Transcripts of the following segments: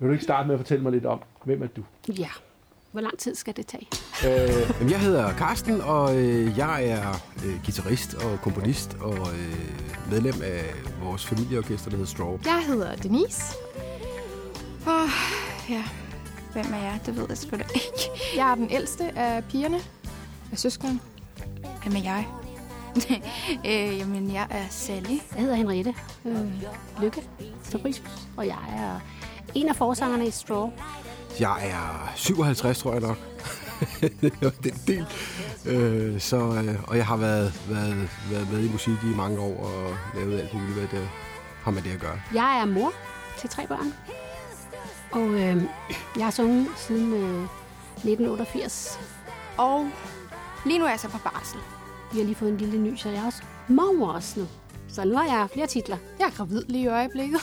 Vil du ikke starte med at fortælle mig lidt om, hvem er du? Ja. Hvor lang tid skal det tage? Øh, jeg hedder Karsten, og øh, jeg er øh, guitarist og komponist og øh, medlem af vores familieorkester, der hedder Straw. Jeg hedder Denise. Og ja, hvem er jeg? Det ved jeg selvfølgelig ikke. Jeg er den ældste af pigerne, af søskerne. Hvem er jeg? øh, jamen, jeg er Sally. Jeg hedder Henriette øh, Lykke Fabricius, og jeg er en af forsangerne i Straw. Jeg er 57, tror jeg nok. det er en del. Øh, så, øh, og jeg har været, været, været med i musik i mange år og lavet alt muligt, hvad det har med det at gøre. Jeg er mor til tre børn, og øh, jeg har sunget siden øh, 1988. Og lige nu er jeg så på barsel. Vi har lige fået en lille ny, så jeg er også mor også nu. Så nu har jeg flere titler. Jeg er gravid lige i øjeblikket.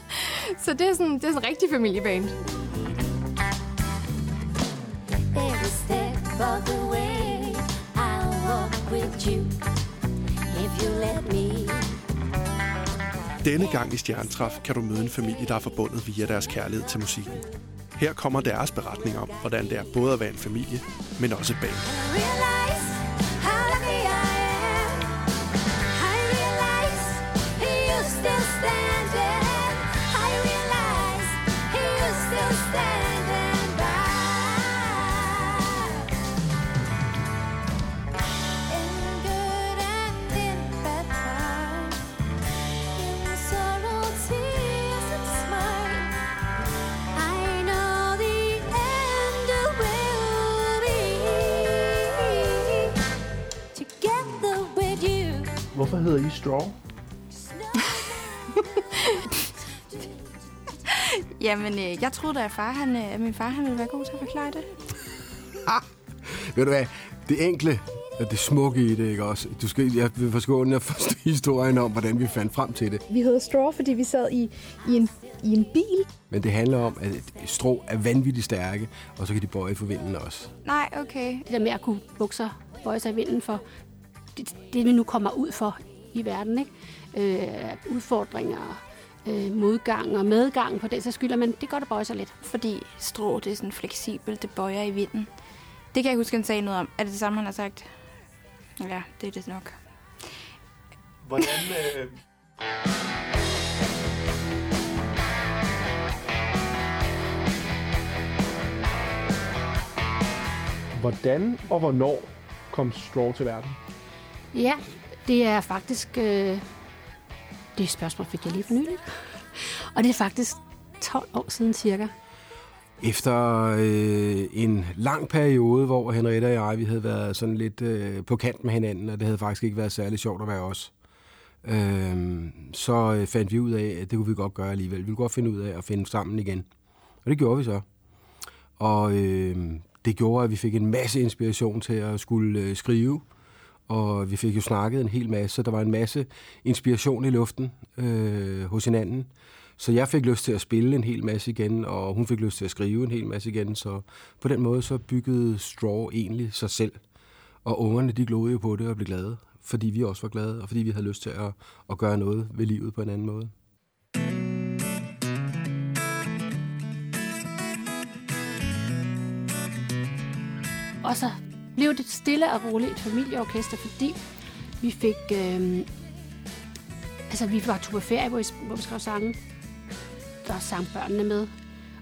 så det er sådan, det er sådan en rigtig familieband. Every step of the way, I'll walk with you if you let me. Denne gang i Stjernetræf kan du møde en familie, der er forbundet via deres kærlighed til musikken. Her kommer deres beretning om, hvordan det er både at være en familie, men også band. Hedder I Straw? Jamen, øh, jeg troede da, at, far, han, øh, at min far han ville være god til at forklare det. Ved du hvad? Det enkle og det smukke i det, ikke også? Du skal, jeg vil forskåne jer for historien om, hvordan vi fandt frem til det. Vi hedder Straw, fordi vi sad i, i, en, i en bil. Men det handler om, at strå er vanvittigt stærke, og så kan de bøje for vinden også. Nej, okay. Det der med at kunne bukser bøje sig i vinden for det, det, vi nu kommer ud for i verden. Ikke? Øh, udfordringer, øh, modgang og medgang på den så skylder, men det gør det bøje sig lidt. Fordi strå, det er sådan fleksibelt, det bøjer i vinden. Det kan jeg huske, han sagde noget om. Er det det samme, han har sagt? Ja, det er det nok. Hvordan, øh... Hvordan og hvornår kom Straw til verden? Ja, det er faktisk... Øh, det spørgsmål fik jeg lige for nylig. Og det er faktisk 12 år siden cirka. Efter øh, en lang periode, hvor Henriette og jeg vi havde været sådan lidt øh, på kant med hinanden, og det havde faktisk ikke været særlig sjovt at være os, øh, så øh, fandt vi ud af, at det kunne vi godt gøre alligevel. Vi ville godt finde ud af at finde sammen igen. Og det gjorde vi så. Og øh, det gjorde, at vi fik en masse inspiration til at skulle øh, skrive. Og vi fik jo snakket en hel masse, så der var en masse inspiration i luften øh, hos hinanden. Så jeg fik lyst til at spille en hel masse igen, og hun fik lyst til at skrive en hel masse igen. Så på den måde så byggede Straw egentlig sig selv. Og ungerne de glodede jo på det og blev glade, fordi vi også var glade, og fordi vi havde lyst til at, at gøre noget ved livet på en anden måde. Og så blev det stille og roligt et familieorkester, fordi vi fik... Øh, altså, vi var tur på ferie, hvor vi, hvor vi skrev sange. Der sang børnene med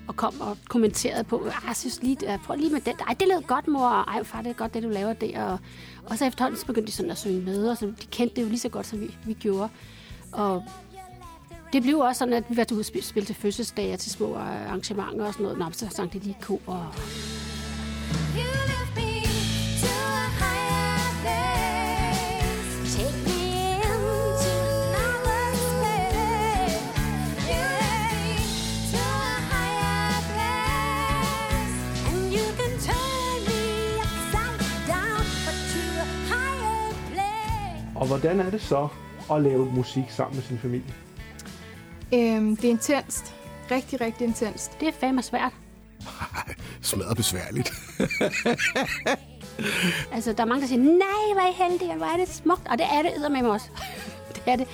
og kom og kommenterede på, "Ah, jeg synes lige, uh, prøv lige med den. Ej, det lød godt, mor. Ej, far, det er godt, det du laver der. Og, og så efterhånden så begyndte de sådan at synge med, og så, de kendte det jo lige så godt, som vi, vi gjorde. Og det blev også sådan, at vi var ude og spille, spille til fødselsdage til små øh, arrangementer og sådan noget. Nå, så sang de lige ko. Og, hvordan er det så at lave musik sammen med sin familie? Øhm, det er intenst. Rigtig, rigtig intenst. det er fandme svært. Smadret besværligt. Altså, der er mange, der siger, nej, hvor er I heldige, og hvor er det smukt. Og det er det med mig også. det er det.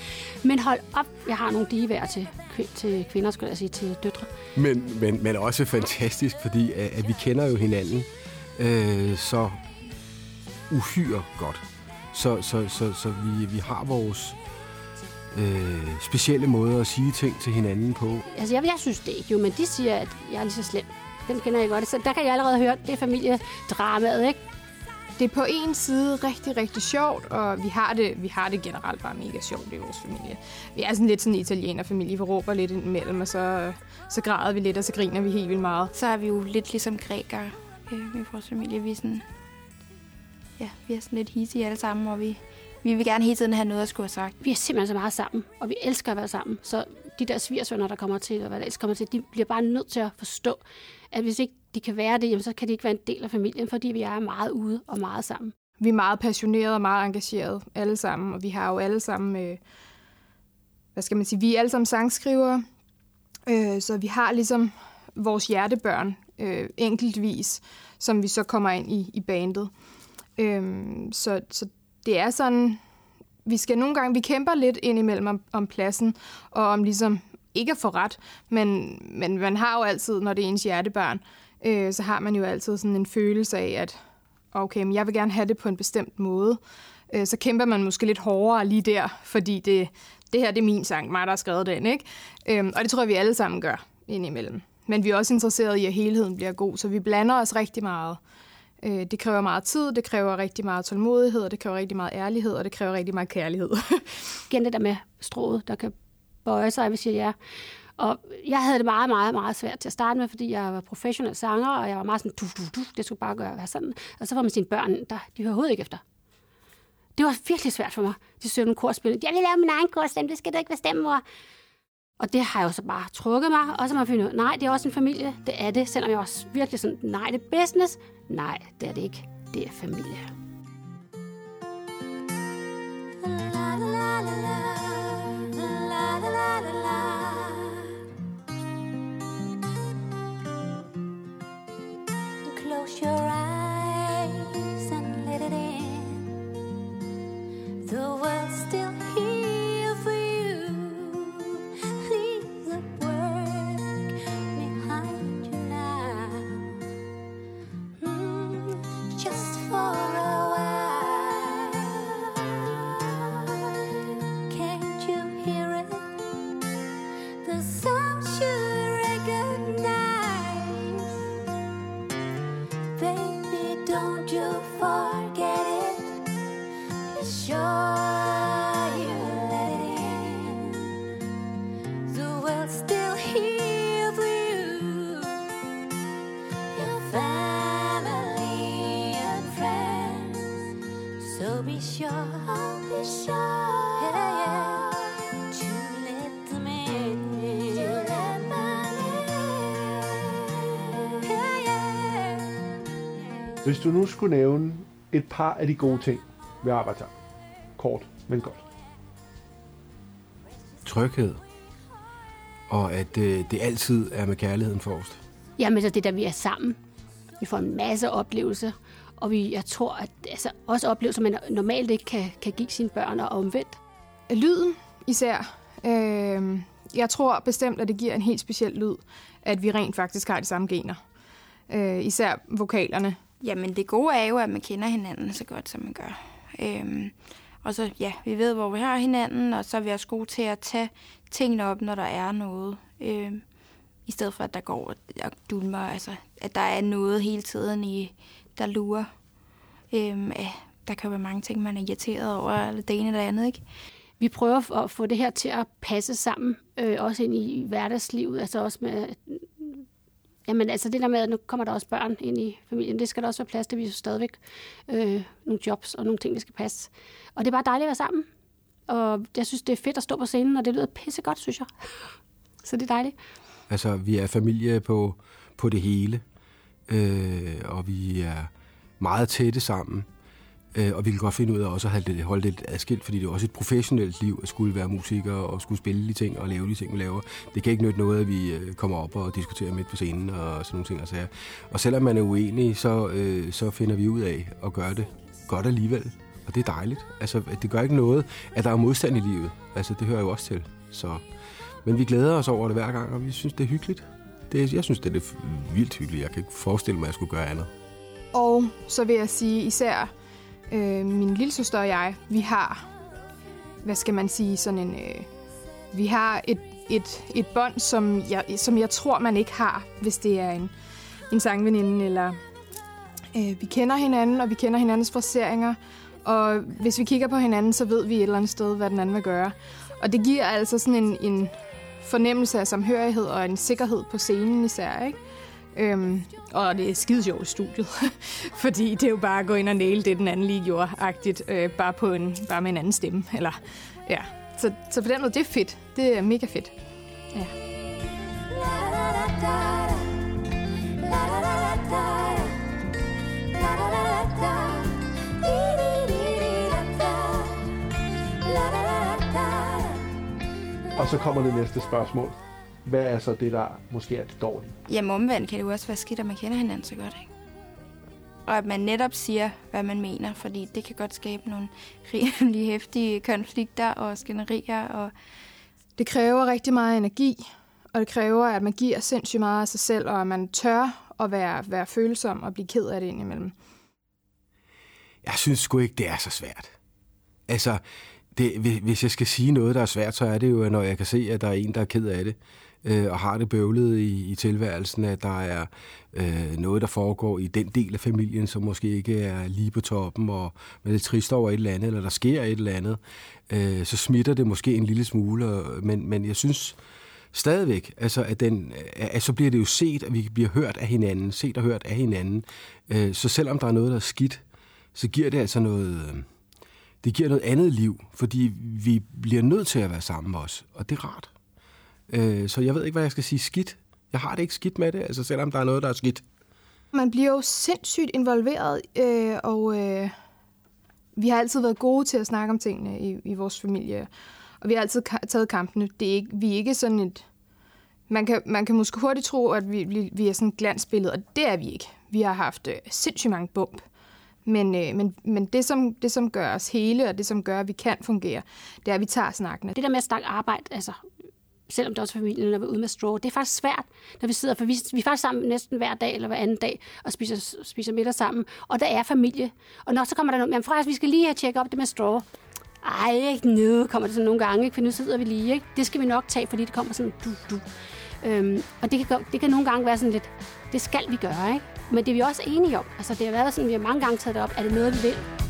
Men hold op, jeg har nogle diværer til til kvinder, skulle jeg sige, til døtre. Men, men, men også fantastisk, fordi at, at vi kender jo hinanden øh, så uhyre godt. Så, så, så, så vi, vi har vores øh, specielle måder at sige ting til hinanden på. Altså, jeg, jeg synes det ikke jo, men de siger, at jeg er lige så slem. Den kender jeg godt. Så der kan jeg allerede høre, det er familiedramaet, ikke? Det er på en side rigtig, rigtig sjovt, og vi har det, vi har det generelt bare mega sjovt i vores familie. Vi er sådan lidt sådan en italienerfamilie, vi råber lidt imellem, og så, så græder vi lidt, og så griner vi helt vildt meget. Så er vi jo lidt ligesom grækere øh, i vores familie. Vi er sådan, ja, vi er sådan lidt hissige alle sammen, og vi, vi vil gerne hele tiden have noget at skulle have sagt. Vi er simpelthen så meget sammen, og vi elsker at være sammen. Så de der svigersønner, der kommer til, og hvad der ellers kommer til, de bliver bare nødt til at forstå, at hvis ikke de kan være det, jamen, så kan de ikke være en del af familien, fordi vi er meget ude og meget sammen. Vi er meget passionerede og meget engagerede alle sammen, og vi har jo alle sammen, øh, hvad skal man sige, vi er alle sammen sangskrivere, øh, så vi har ligesom vores hjertebørn øh, enkeltvis, som vi så kommer ind i, i bandet. Øhm, så, så det er sådan, vi skal nogle gange, vi kæmper lidt ind imellem om, om pladsen, og om ligesom ikke at få ret, men, men man har jo altid, når det er ens hjertebørn, øh, så har man jo altid sådan en følelse af, at okay, men jeg vil gerne have det på en bestemt måde. Øh, så kæmper man måske lidt hårdere lige der, fordi det, det her det er min sang, mig der har skrevet den, ikke? Øh, og det tror jeg, vi alle sammen gør indimellem. Men vi er også interesserede i, at helheden bliver god, så vi blander os rigtig meget. Øh, det kræver meget tid, det kræver rigtig meget tålmodighed, og det kræver rigtig meget ærlighed, og det kræver rigtig meget kærlighed. Igen det der med strået, der kan bøje sig, hvis jeg ja. Og jeg havde det meget, meget, meget svært til at starte med, fordi jeg var professionel sanger, og jeg var meget sådan, du, du, du, det skulle bare gøre være sådan. Og så var man sine børn, der, de hører overhovedet ikke efter. Det var virkelig svært for mig. De søgte en korspil. Jeg vil lave min egen korstemme, det skal du ikke bestemme, mor. Og det har jeg jo så bare trukket mig, og så har man fundet ud, nej, det er også en familie. Det er det, selvom jeg også virkelig sådan, nej, det er business. Nej, det er det ikke. Det er familie. La la la la la la la la la. Hvis du nu skulle nævne et par af de gode ting ved sammen. Kort, men godt. Tryghed. Og at øh, det altid er med kærligheden forrest. Jamen, så det der, vi er sammen. Vi får en masse oplevelser, og vi, jeg tror, at altså, også oplevelser, man normalt ikke kan, kan give sine børn og omvendt. Lyden især. Øh, jeg tror bestemt, at det giver en helt speciel lyd, at vi rent faktisk har de samme gener. Øh, især vokalerne. Jamen det gode er jo, at man kender hinanden så godt, som man gør. Øhm, og så, ja, vi ved, hvor vi har hinanden, og så er vi også gode til at tage tingene op, når der er noget. Øhm, I stedet for, at der går og dulmer, altså, at der er noget hele tiden, i, der lurer. Øhm, ja, der kan være mange ting, man er irriteret over, eller det ene eller det andet, ikke? Vi prøver at få det her til at passe sammen, øh, også ind i hverdagslivet, altså også med... Jamen altså det der med, at nu kommer der også børn ind i familien, det skal der også være plads til, vi har stadigvæk øh, nogle jobs og nogle ting, vi skal passe. Og det er bare dejligt at være sammen. Og jeg synes, det er fedt at stå på scenen, og det lyder pissegodt, synes jeg. Så det er dejligt. Altså, vi er familie på, på det hele, øh, og vi er meget tætte sammen. Øh, og vi kan godt finde ud af også at holde det, holde det adskilt, fordi det er også et professionelt liv at skulle være musiker og skulle spille de ting og lave de ting, vi laver. Det kan ikke nytte noget, at vi øh, kommer op og diskuterer midt på scenen og sådan nogle ting. Og, sager. og selvom man er uenig, så, øh, så finder vi ud af at gøre det godt alligevel. Og det er dejligt. Altså, det gør ikke noget, at der er modstand i livet. Altså, det hører jo også til. Så Men vi glæder os over det hver gang, og vi synes, det er hyggeligt. Det, jeg synes, det er vildt hyggeligt. Jeg kan ikke forestille mig, at jeg skulle gøre andet. Og så vil jeg sige især, øh, min lille søster og jeg, vi har, hvad skal man sige, sådan en... Øh, vi har et, et, et bånd, som jeg, som jeg tror, man ikke har, hvis det er en, en sangveninde, eller øh, vi kender hinanden, og vi kender hinandens fraseringer, og hvis vi kigger på hinanden, så ved vi et eller andet sted, hvad den anden vil gøre. Og det giver altså sådan en, en fornemmelse af samhørighed og en sikkerhed på scenen især, ikke? Øhm, og det er skide sjovt i studiet, fordi det er jo bare at gå ind og næle det, den anden lige gjorde, agtigt, øh, bare, på en, bare med en anden stemme. Eller, ja. så, så på den måde, det er fedt. Det er mega fedt. Ja. Og så kommer det næste spørgsmål. Hvad er så det, der måske er det dårlige? Jamen omvendt kan det jo også være skidt, at man kender hinanden så godt, ikke? Og at man netop siger, hvad man mener, fordi det kan godt skabe nogle rimelig hæftige konflikter og skænderier. Og... Det kræver rigtig meget energi, og det kræver, at man giver sindssygt meget af sig selv, og at man tør at være, være følsom og blive ked af det indimellem. Jeg synes sgu ikke, det er så svært. Altså, det, hvis jeg skal sige noget, der er svært, så er det jo, når jeg kan se, at der er en, der er ked af det, øh, og har det bøvlet i, i tilværelsen, at der er øh, noget, der foregår i den del af familien, som måske ikke er lige på toppen, og man er lidt trist over et eller andet, eller der sker et eller andet, øh, så smitter det måske en lille smule, og, men, men jeg synes stadigvæk, altså, at, den, at så bliver det jo set, at vi bliver hørt af hinanden, set og hørt af hinanden, øh, så selvom der er noget, der er skidt, så giver det altså noget... Øh, det giver noget andet liv, fordi vi bliver nødt til at være sammen os, og det er rart. Øh, så jeg ved ikke, hvad jeg skal sige skidt. Jeg har det ikke skidt med det, altså selvom der er noget, der er skidt. Man bliver jo sindssygt involveret, øh, og øh, vi har altid været gode til at snakke om tingene i, i vores familie. Og vi har altid taget kampene. Det er ikke, vi er ikke sådan et... Man kan, man kan måske hurtigt tro, at vi, vi, vi er sådan et glansbillede, og det er vi ikke. Vi har haft øh, sindssygt mange bump. Men, øh, men, men det, som, det, som gør os hele, og det, som gør, at vi kan fungere, det er, at vi tager snakkene. Det der med at snakke arbejde, altså selvom det også er familien, når vi er ude med straw, det er faktisk svært, når vi sidder, for vi, vi er faktisk sammen næsten hver dag eller hver anden dag og spiser, spiser middag sammen, og der er familie. Og når så kommer der noget, men faktisk, vi skal lige øh, have tjekket op det med straw. Ej, ikke nu kommer det sådan nogle gange, ikke? for nu sidder vi lige. Ikke? Det skal vi nok tage, fordi det kommer sådan du, du. Øhm, og det kan, det kan nogle gange være sådan lidt, det skal vi gøre, ikke? Men det er vi også enige om. Altså, det har været sådan, vi har mange gange taget det op. Er det noget, vi vil?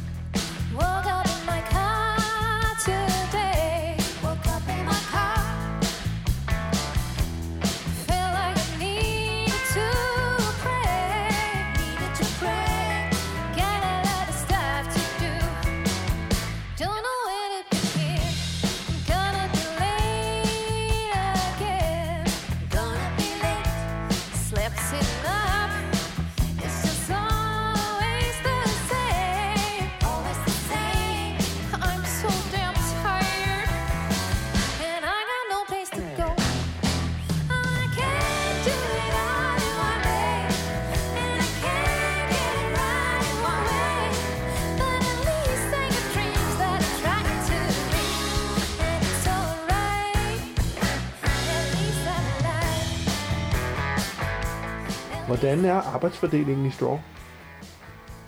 Hvordan er arbejdsfordelingen i Straw?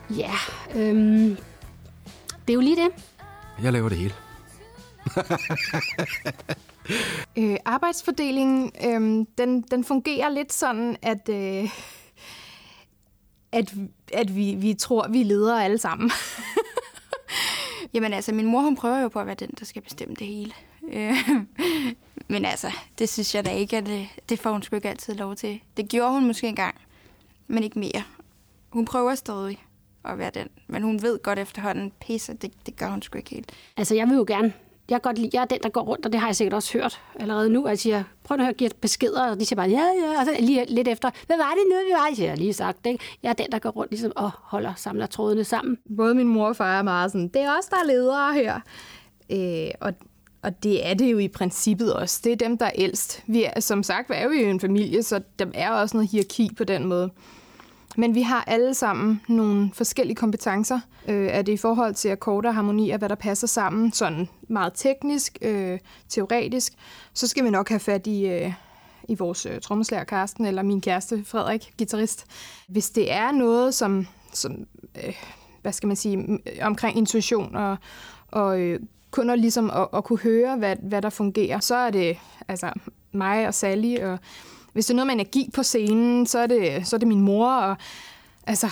Ja, øhm, det er jo lige det. Jeg laver det hele. øh, arbejdsfordelingen, øh, den, den fungerer lidt sådan, at, øh, at, at vi, vi tror, vi leder alle sammen. Jamen altså, min mor hun prøver jo på at være den, der skal bestemme det hele. Øh, men altså, det synes jeg da ikke, at det, det får hun sgu ikke altid lov til. Det gjorde hun måske engang, men ikke mere. Hun prøver stadig at være den, men hun ved godt efterhånden, pisse, det, det gør hun sgu ikke helt. Altså, jeg vil jo gerne jeg er godt lide, jeg er den, der går rundt, og det har jeg sikkert også hørt allerede nu, at jeg siger, prøv at høre, giver beskeder, og de siger bare, ja, ja, og så lige lidt efter, hvad var det nu, vi var? Jeg har lige sagt, ikke? Jeg er den, der går rundt ligesom, og holder, samler trådene sammen. Både min mor og far er meget sådan, det er os, der er ledere her. Øh, og, og det er det jo i princippet også. Det er dem, der er ældst. Vi er, som sagt, er jo en familie, så der er også noget hierarki på den måde. Men vi har alle sammen nogle forskellige kompetencer. Øh, er det i forhold til akkorder og harmonier, hvad der passer sammen, sådan meget teknisk, øh, teoretisk, så skal vi nok have fat i, øh, i vores øh, trommeslager Karsten, eller min kæreste Frederik, guitarist. Hvis det er noget, som, som øh, hvad skal man sige, omkring intuition og, og øh, kun at, ligesom at, at kunne høre, hvad, hvad der fungerer, så er det altså mig og Sally. Og hvis det er noget med energi på scenen, så er det, så er det min mor. Og, altså,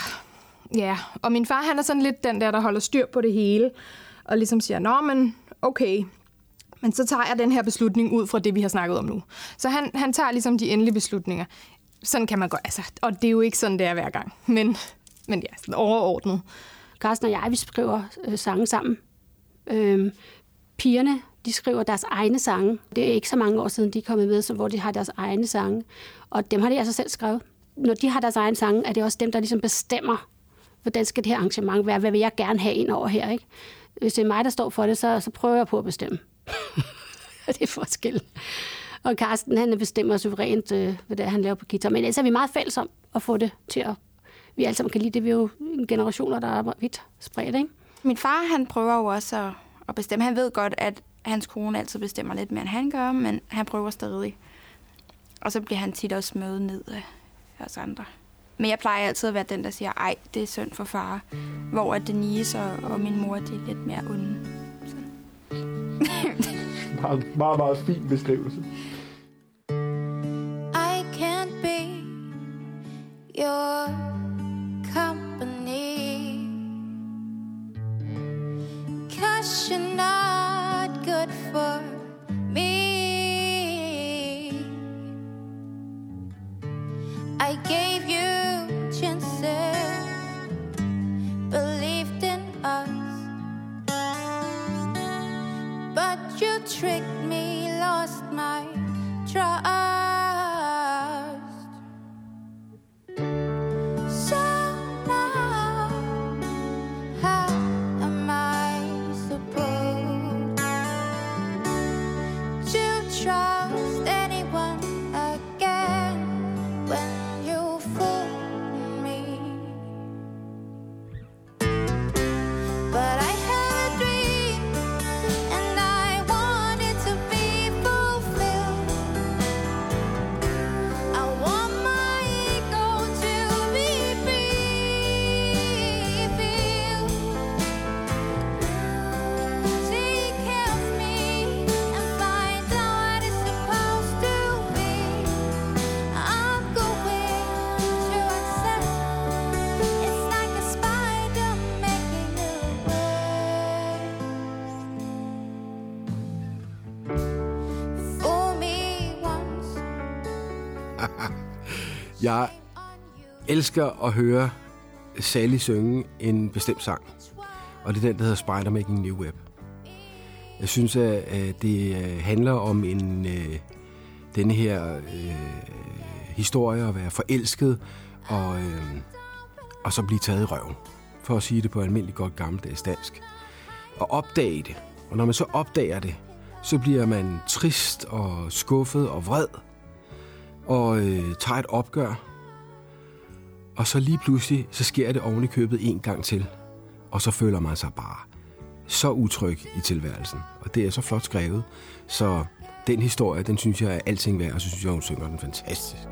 ja. og min far, han er sådan lidt den der, der holder styr på det hele. Og ligesom siger, nå, men okay, men så tager jeg den her beslutning ud fra det, vi har snakket om nu. Så han, han tager ligesom de endelige beslutninger. Sådan kan man godt, altså, og det er jo ikke sådan, det er hver gang. Men, men ja, sådan overordnet. Carsten og jeg, vi skriver øh, sange sammen. Øhm, pigerne, de skriver deres egne sange. Det er ikke så mange år siden, de er kommet med, så hvor de har deres egne sange. Og dem har de altså selv skrevet. Når de har deres egne sange, er det også dem, der ligesom bestemmer, hvordan skal det her arrangement være? Hvad vil jeg gerne have ind over her? Ikke? Hvis det er mig, der står for det, så, så prøver jeg på at bestemme. det er forskel. Og Carsten, han bestemmer suverænt, øh, hvad det er, han laver på guitar. Men ellers er vi meget fælles om at få det til at... Vi alle sammen kan lide det. Vi er jo generationer, der er vidt spredt, ikke? Min far, han prøver jo også at, at bestemme. Han ved godt, at hans kone altid bestemmer lidt mere, end han gør, men han prøver stadig. Og så bliver han tit også mødet ned af os andre. Men jeg plejer altid at være den, der siger, ej, det er synd for far. Hvor at Denise og, og min mor, de er lidt mere onde. Meget, meget, meget fin beskrivelse. I can't be your tricked me, lost my Jeg elsker at høre Sally synge en bestemt sang, og det er den, der hedder Spider Making New Web. Jeg synes, at det øh, handler om en øh, denne her øh, historie at være forelsket og, øh, og så blive taget i røven, for at sige det på almindelig godt gammeldags dansk. Og opdage det. Og når man så opdager det, så bliver man trist og skuffet og vred og øh, tager et opgør. Og så lige pludselig, så sker det oven i købet en gang til. Og så føler man sig bare så utryg i tilværelsen. Og det er så flot skrevet. Så den historie, den synes jeg er alting værd, og så synes jeg, hun synger den fantastisk.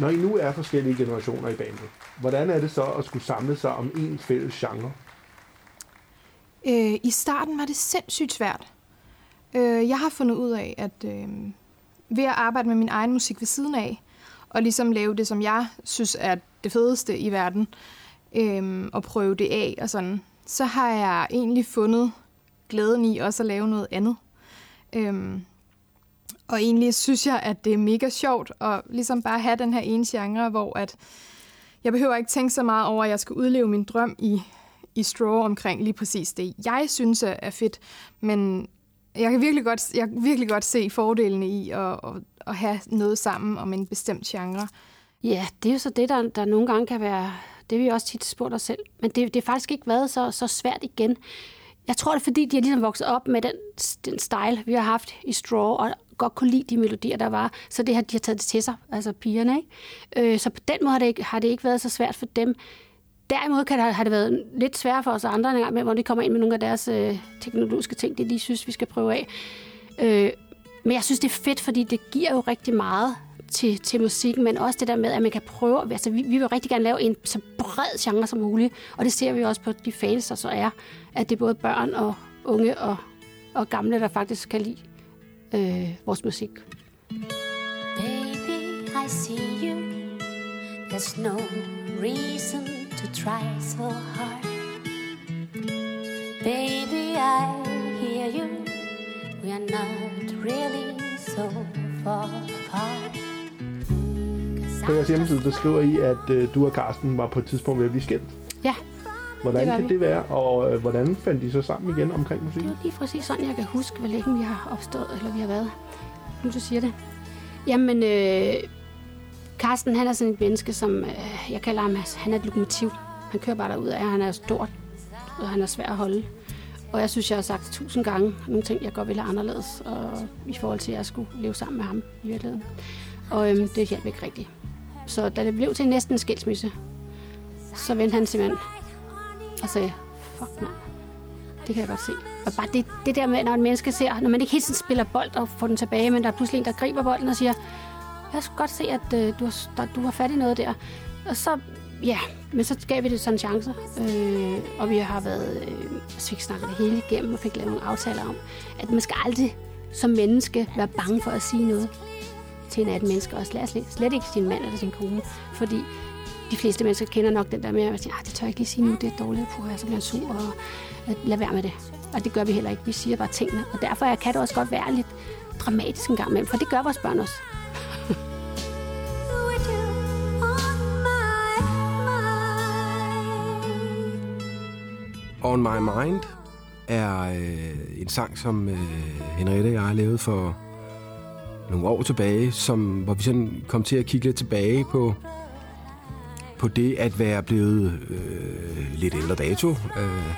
Når I nu er forskellige generationer i bandet, hvordan er det så at skulle samle sig om en fælles genre? Øh, I starten var det sindssygt svært. Øh, jeg har fundet ud af, at øh, ved at arbejde med min egen musik ved siden af, og ligesom lave det, som jeg synes er det fedeste i verden, øh, og prøve det af og sådan, så har jeg egentlig fundet glæden i også at lave noget andet. Øh, og egentlig synes jeg, at det er mega sjovt at ligesom bare have den her ene genre, hvor at jeg behøver ikke tænke så meget over, at jeg skal udleve min drøm i, i Straw omkring lige præcis det, jeg synes er er fedt. Men jeg kan virkelig godt, jeg kan virkelig godt se fordelene i at, at, at have noget sammen om en bestemt genre. Ja, det er jo så det, der, der nogle gange kan være... Det har vi også tit spurgt os selv. Men det, det har faktisk ikke været så, så svært igen. Jeg tror, det er fordi, de har ligesom vokset op med den, den style, vi har haft i Straw, og godt kunne lide de melodier, der var. Så det har de har taget det til sig, altså pigerne. Ikke? Øh, så på den måde har det, ikke, har det ikke været så svært for dem. Derimod kan det, har det været lidt sværere for os andre en gang med, hvor de kommer ind med nogle af deres øh, teknologiske ting, det de synes, vi skal prøve af. Øh, men jeg synes, det er fedt, fordi det giver jo rigtig meget til, til musikken, men også det der med, at man kan prøve... Altså, vi, vi vil rigtig gerne lave en så bred genre som muligt, og det ser vi også på de fans, der så er, at det er både børn og unge og, og gamle, der faktisk kan lide øh, vores musik. Baby, I see you. There's no reason to try so hard. Baby, I hear you. We are not really so far apart. På jeres I hjemmeside, der skriver I, at øh, du og Karsten var på et tidspunkt ved at blive skilt. Ja, Hvordan Det kan vi. det være, og øh, hvordan fandt I så sammen igen omkring det musikken? er lige præcis sådan, jeg kan huske, hvor længe vi har opstået, eller vi har været. Nu du siger det. Jamen, øh, Carsten, han er sådan et menneske, som øh, jeg kalder ham, han er et lokomotiv. Han kører bare derud af, han er stort, og han er svær at holde. Og jeg synes, jeg har sagt tusind gange nogle ting, jeg godt ville have anderledes, og i forhold til, at jeg skulle leve sammen med ham i virkeligheden. Og øhm, det hjalp ikke rigtigt. Så da det blev til næsten en skilsmisse, så vendte han simpelthen og sagde, fuck nej, det kan jeg godt se. Og bare det, det der med, når en menneske ser, når man ikke helt sådan spiller bold og får den tilbage, men der er pludselig en, der griber bolden og siger, jeg skal godt se, at øh, du, har, der, du har fat i noget der. Og så, ja, men så gav vi det sådan en chance. Øh, og vi har været, øh, så fik snakket det hele igennem og fik lavet nogle aftaler om, at man skal aldrig som menneske være bange for at sige noget til en anden menneske. Og slet, slet ikke sin mand eller sin kone. Fordi de fleste mennesker kender nok den der med, at sige, ah, det tør jeg ikke lige sige nu, det er dårligt, puh, jeg så bliver sur, og at lad være med det. Og det gør vi heller ikke. Vi siger bare tingene. Og derfor kan det også godt være lidt dramatisk en gang imellem, for det gør vores børn også. on my mind. On My Mind er øh, en sang, som øh, Henriette og jeg har lavet for nogle år tilbage, som, hvor vi sådan kom til at kigge lidt tilbage på, på det at være blevet øh, lidt ældre dato. Øh,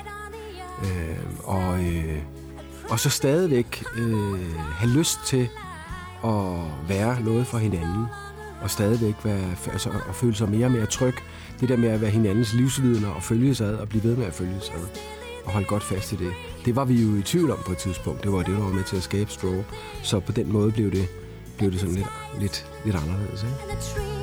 øh, og, øh, og så stadigvæk øh, have lyst til at være noget for hinanden, og stadigvæk være, altså, at føle sig mere og mere tryg. Det der med at være hinandens livsvidner og følges ad, og blive ved med at følges ad, og holde godt fast i det. Det var vi jo i tvivl om på et tidspunkt. Det var det, der var med til at skabe Straw. Så på den måde blev det, blev det sådan lidt, lidt, lidt anderledes. Ikke?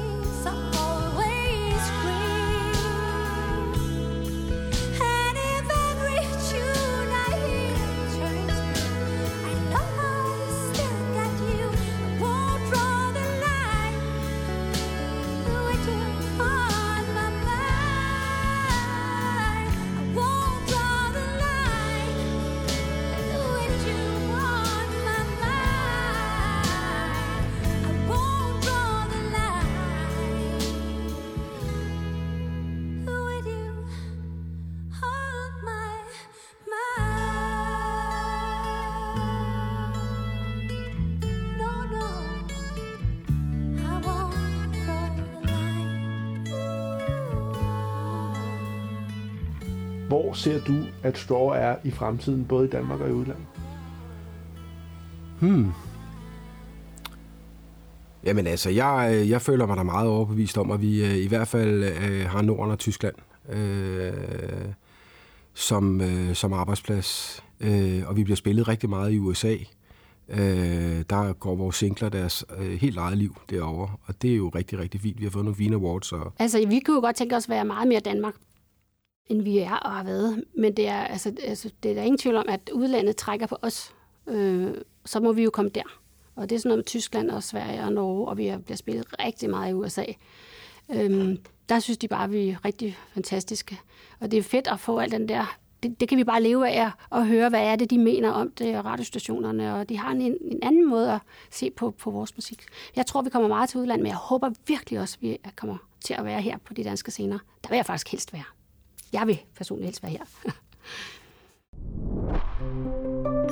Hvor ser du, at Straw er i fremtiden, både i Danmark og i udlandet? Hmm. Jamen altså, jeg, øh, jeg føler mig da meget overbevist om, at vi øh, i hvert fald øh, har Norden og Tyskland øh, som, øh, som arbejdsplads. Øh, og vi bliver spillet rigtig meget i USA. Øh, der går vores singler deres øh, helt eget liv derovre, og det er jo rigtig, rigtig fint. Vi har fået nogle Wien Awards, og Altså, vi kunne jo godt tænke os at være meget mere Danmark, end vi er og har været. Men det er, altså, altså, det er der ingen tvivl om, at udlandet trækker på os. Øh, så må vi jo komme der. Og det er sådan noget med Tyskland og Sverige og Norge, og vi har bliver spillet rigtig meget i USA. Øhm, der synes de bare, at vi er rigtig fantastiske. Og det er fedt at få al den der... Det, det kan vi bare leve af at høre, hvad er det, de mener om det, og radiostationerne. Og de har en, en anden måde at se på, på vores musik. Jeg tror, vi kommer meget til udlandet, men jeg håber virkelig også, at vi kommer til at være her på de danske scener. Der vil jeg faktisk helst være. Jeg vil personligt helst være her.